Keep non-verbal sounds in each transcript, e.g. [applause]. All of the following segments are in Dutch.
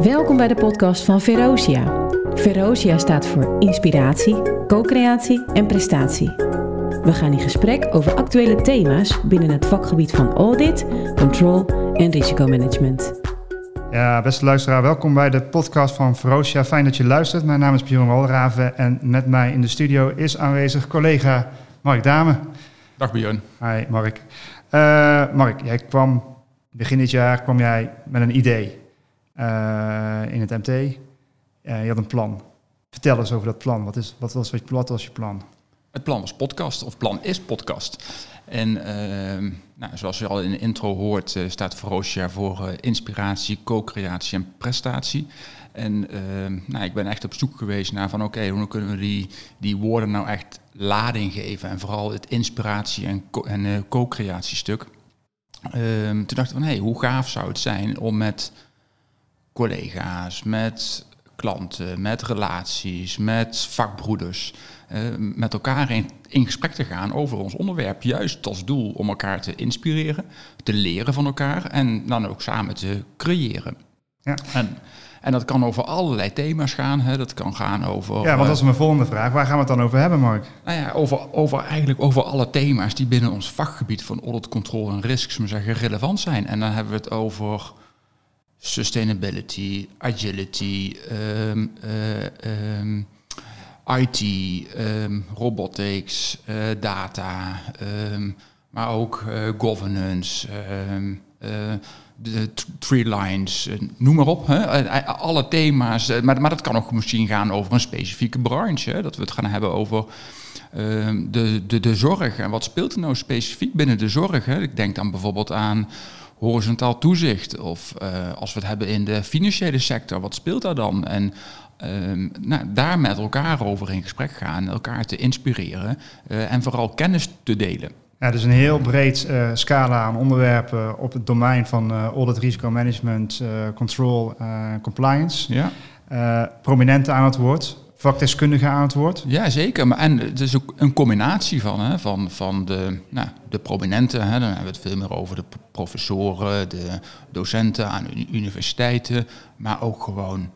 Welkom bij de podcast van Verosia. Verosia staat voor inspiratie, co-creatie en prestatie. We gaan in gesprek over actuele thema's binnen het vakgebied van audit, control en risicomanagement. Ja, beste luisteraar, welkom bij de podcast van Verosia. Fijn dat je luistert. Mijn naam is Björn Walraven en met mij in de studio is aanwezig collega Mark Dame. Dag Björn. Hi Mark. Uh, Mark, jij kwam begin dit jaar kwam jij met een idee in het MT. Uh, je had een plan. Vertel eens over dat plan. Wat, is, wat, was, wat was je plan? Het plan was podcast, of plan is podcast. En uh, nou, zoals je al in de intro hoort, uh, staat Ferocia voor inspiratie, co-creatie en prestatie. En ehm, nou, ik ben echt op zoek geweest naar van oké, hoe kunnen we die, die woorden nou echt lading geven? En vooral het inspiratie- en, co- en co-creatiestuk. Ehm, toen dacht ik van hé, hey, hoe gaaf zou het zijn om met collega's, met klanten, met relaties, met vakbroeders, uh, met elkaar in, in, gesprek te gaan over ons onderwerp. Juist als doel om elkaar te inspireren, te leren van elkaar en dan ook samen te creëren. Ja. En, en dat kan over allerlei thema's gaan. Hè. Dat kan gaan over. Ja, want dat is mijn volgende vraag. Waar gaan we het dan over hebben, Mark? Nou ja, over, over eigenlijk over alle thema's die binnen ons vakgebied van audit, control en risks maar zeggen, relevant zijn. En dan hebben we het over sustainability, agility, um, uh, um, IT, um, robotics, uh, data, maar ook uh, governance, de tree lines, noem maar op. Hè? Alle thema's, maar, maar dat kan ook misschien gaan over een specifieke branche. Hè? Dat we het gaan hebben over de, de, de zorg. En wat speelt er nou specifiek binnen de zorg? Hè? Ik denk dan bijvoorbeeld aan horizontaal toezicht. Of uh, als we het hebben in de financiële sector, wat speelt daar dan? En uh, nou, daar met elkaar over in gesprek gaan, elkaar te inspireren uh, en vooral kennis te delen. Ja, dus een heel breed uh, scala aan onderwerpen op het domein van audit, risicomanagement, control, compliance. Ja. prominenten aan het woord, vakdeskundigen aan het woord. Ja, zeker. Maar, en het is ook een combinatie van, hè, van, van de, nou, de prominenten. Hè, dan hebben we het veel meer over de professoren, de docenten aan universiteiten. Maar ook gewoon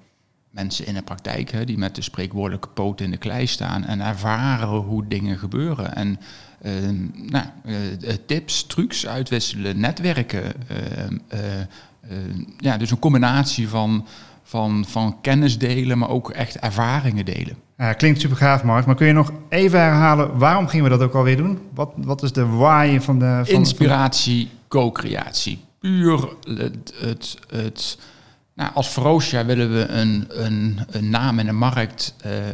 mensen in de praktijk hè, die met de spreekwoordelijke poot in de klei staan en ervaren hoe dingen gebeuren. En uh, nou, uh, tips, trucs uitwisselen, netwerken. Uh, ja, dus een combinatie van, van, van kennis delen, maar ook echt ervaringen delen. Ja, klinkt super gaaf, Mark. Maar kun je nog even herhalen, waarom gingen we dat ook alweer doen? Wat, wat is de why van de... Van Inspiratie, co-creatie. Puur het... het, het nou, als Ferocia willen we een, een, een naam in de markt uh, uh,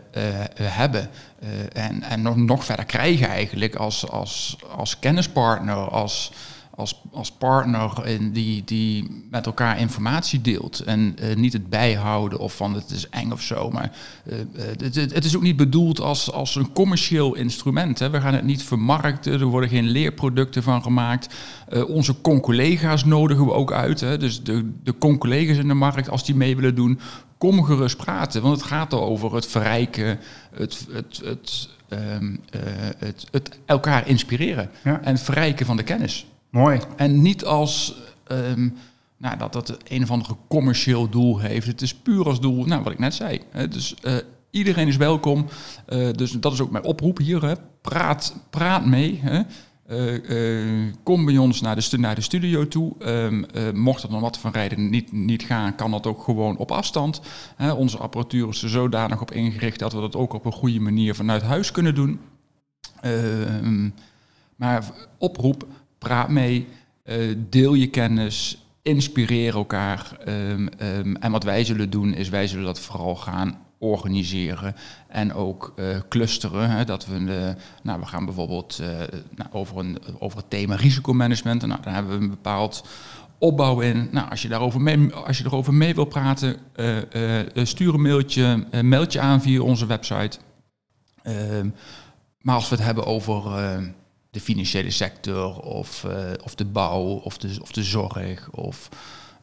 hebben. Uh, en en nog, nog verder krijgen eigenlijk als, als, als kennispartner, als, als, als partner in die, die met elkaar informatie deelt. En uh, niet het bijhouden of van het is eng of zo. Maar uh, het, het, is ook niet bedoeld als, als een commercieel instrument. Hè. We gaan het niet vermarkten, er worden geen leerproducten van gemaakt. Uh, onze concollega's nodigen we ook uit. Hè. Dus de, de concollega's in de markt, als die mee willen doen, kom gerust praten. Want het gaat over het verrijken, het, het, het, um, het, het elkaar inspireren ja. en het verrijken van de kennis. Mooi. En niet als um, nou, dat dat een of andere commercieel doel heeft. Het is puur als doel, nou, wat ik net zei. Dus uh, iedereen is welkom. Uh, dus dat is ook mijn oproep hier. Hè. Praat, praat mee. Hè. Uh, kom bij ons naar de, naar de studio toe. Um, mocht het nog wat van rijden niet, niet gaan, kan dat ook gewoon op afstand. onze apparatuur is er zodanig op ingericht dat we dat ook op een goede manier vanuit huis kunnen doen. Ehm, maar oproep, praat mee, uh, deel je kennis, inspireer elkaar. Um, um, en wat wij zullen doen, is wij zullen dat vooral gaan organiseren en ook uh, clusteren. Hè, dat we, de, nou, we gaan bijvoorbeeld nou, over, een, over het thema risicomanagement. Nou, daar hebben we een bepaald opbouw in. Nou, als je daarover mee, als je erover mee wil praten, stuur een mailtje, meld je aan via onze website. Ehm, maar als we het hebben over de financiële sector of, uh, of de bouw of de, of de zorg of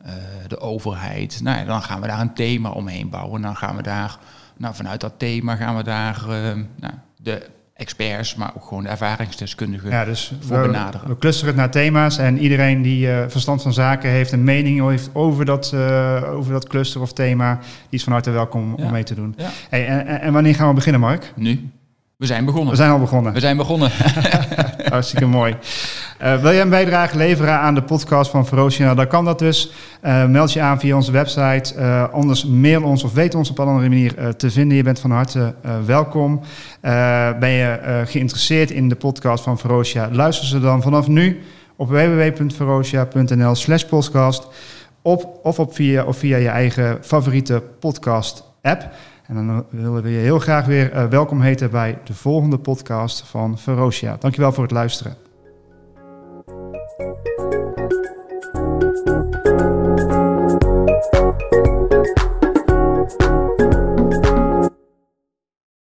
uh, de overheid. Nou ja, dan gaan we daar een thema omheen bouwen. Dan gaan we daar, nou, vanuit dat thema gaan we daar uh, nou, de experts, maar ook gewoon de ervaringsdeskundigen Ja, dus voor we, benaderen. we clusteren het naar thema's en iedereen die eh, verstand van zaken heeft, een mening heeft over dat, eh, over dat cluster of thema, die is van harte welkom Ja. om mee te doen. Ja. Hey, en- en wanneer gaan we beginnen, Mark? Nu, we zijn begonnen. We zijn al begonnen. We zijn begonnen. [laughs] Hartstikke mooi. Eh, wil jij een bijdrage leveren aan de podcast van Verosia? Dan kan dat dus. Eh, meld je aan via onze website. Eh, anders mail ons of weet ons op een andere manier te vinden. Je bent van harte welkom. Ben je geïnteresseerd in de podcast van Verosia? Luister ze dan vanaf nu op www.verosia.nl slash podcast. Op, of, op via, of via je eigen favoriete podcast app. En dan willen we je heel graag weer eh, welkom heten bij de volgende podcast van Ferocia. Dankjewel voor het luisteren.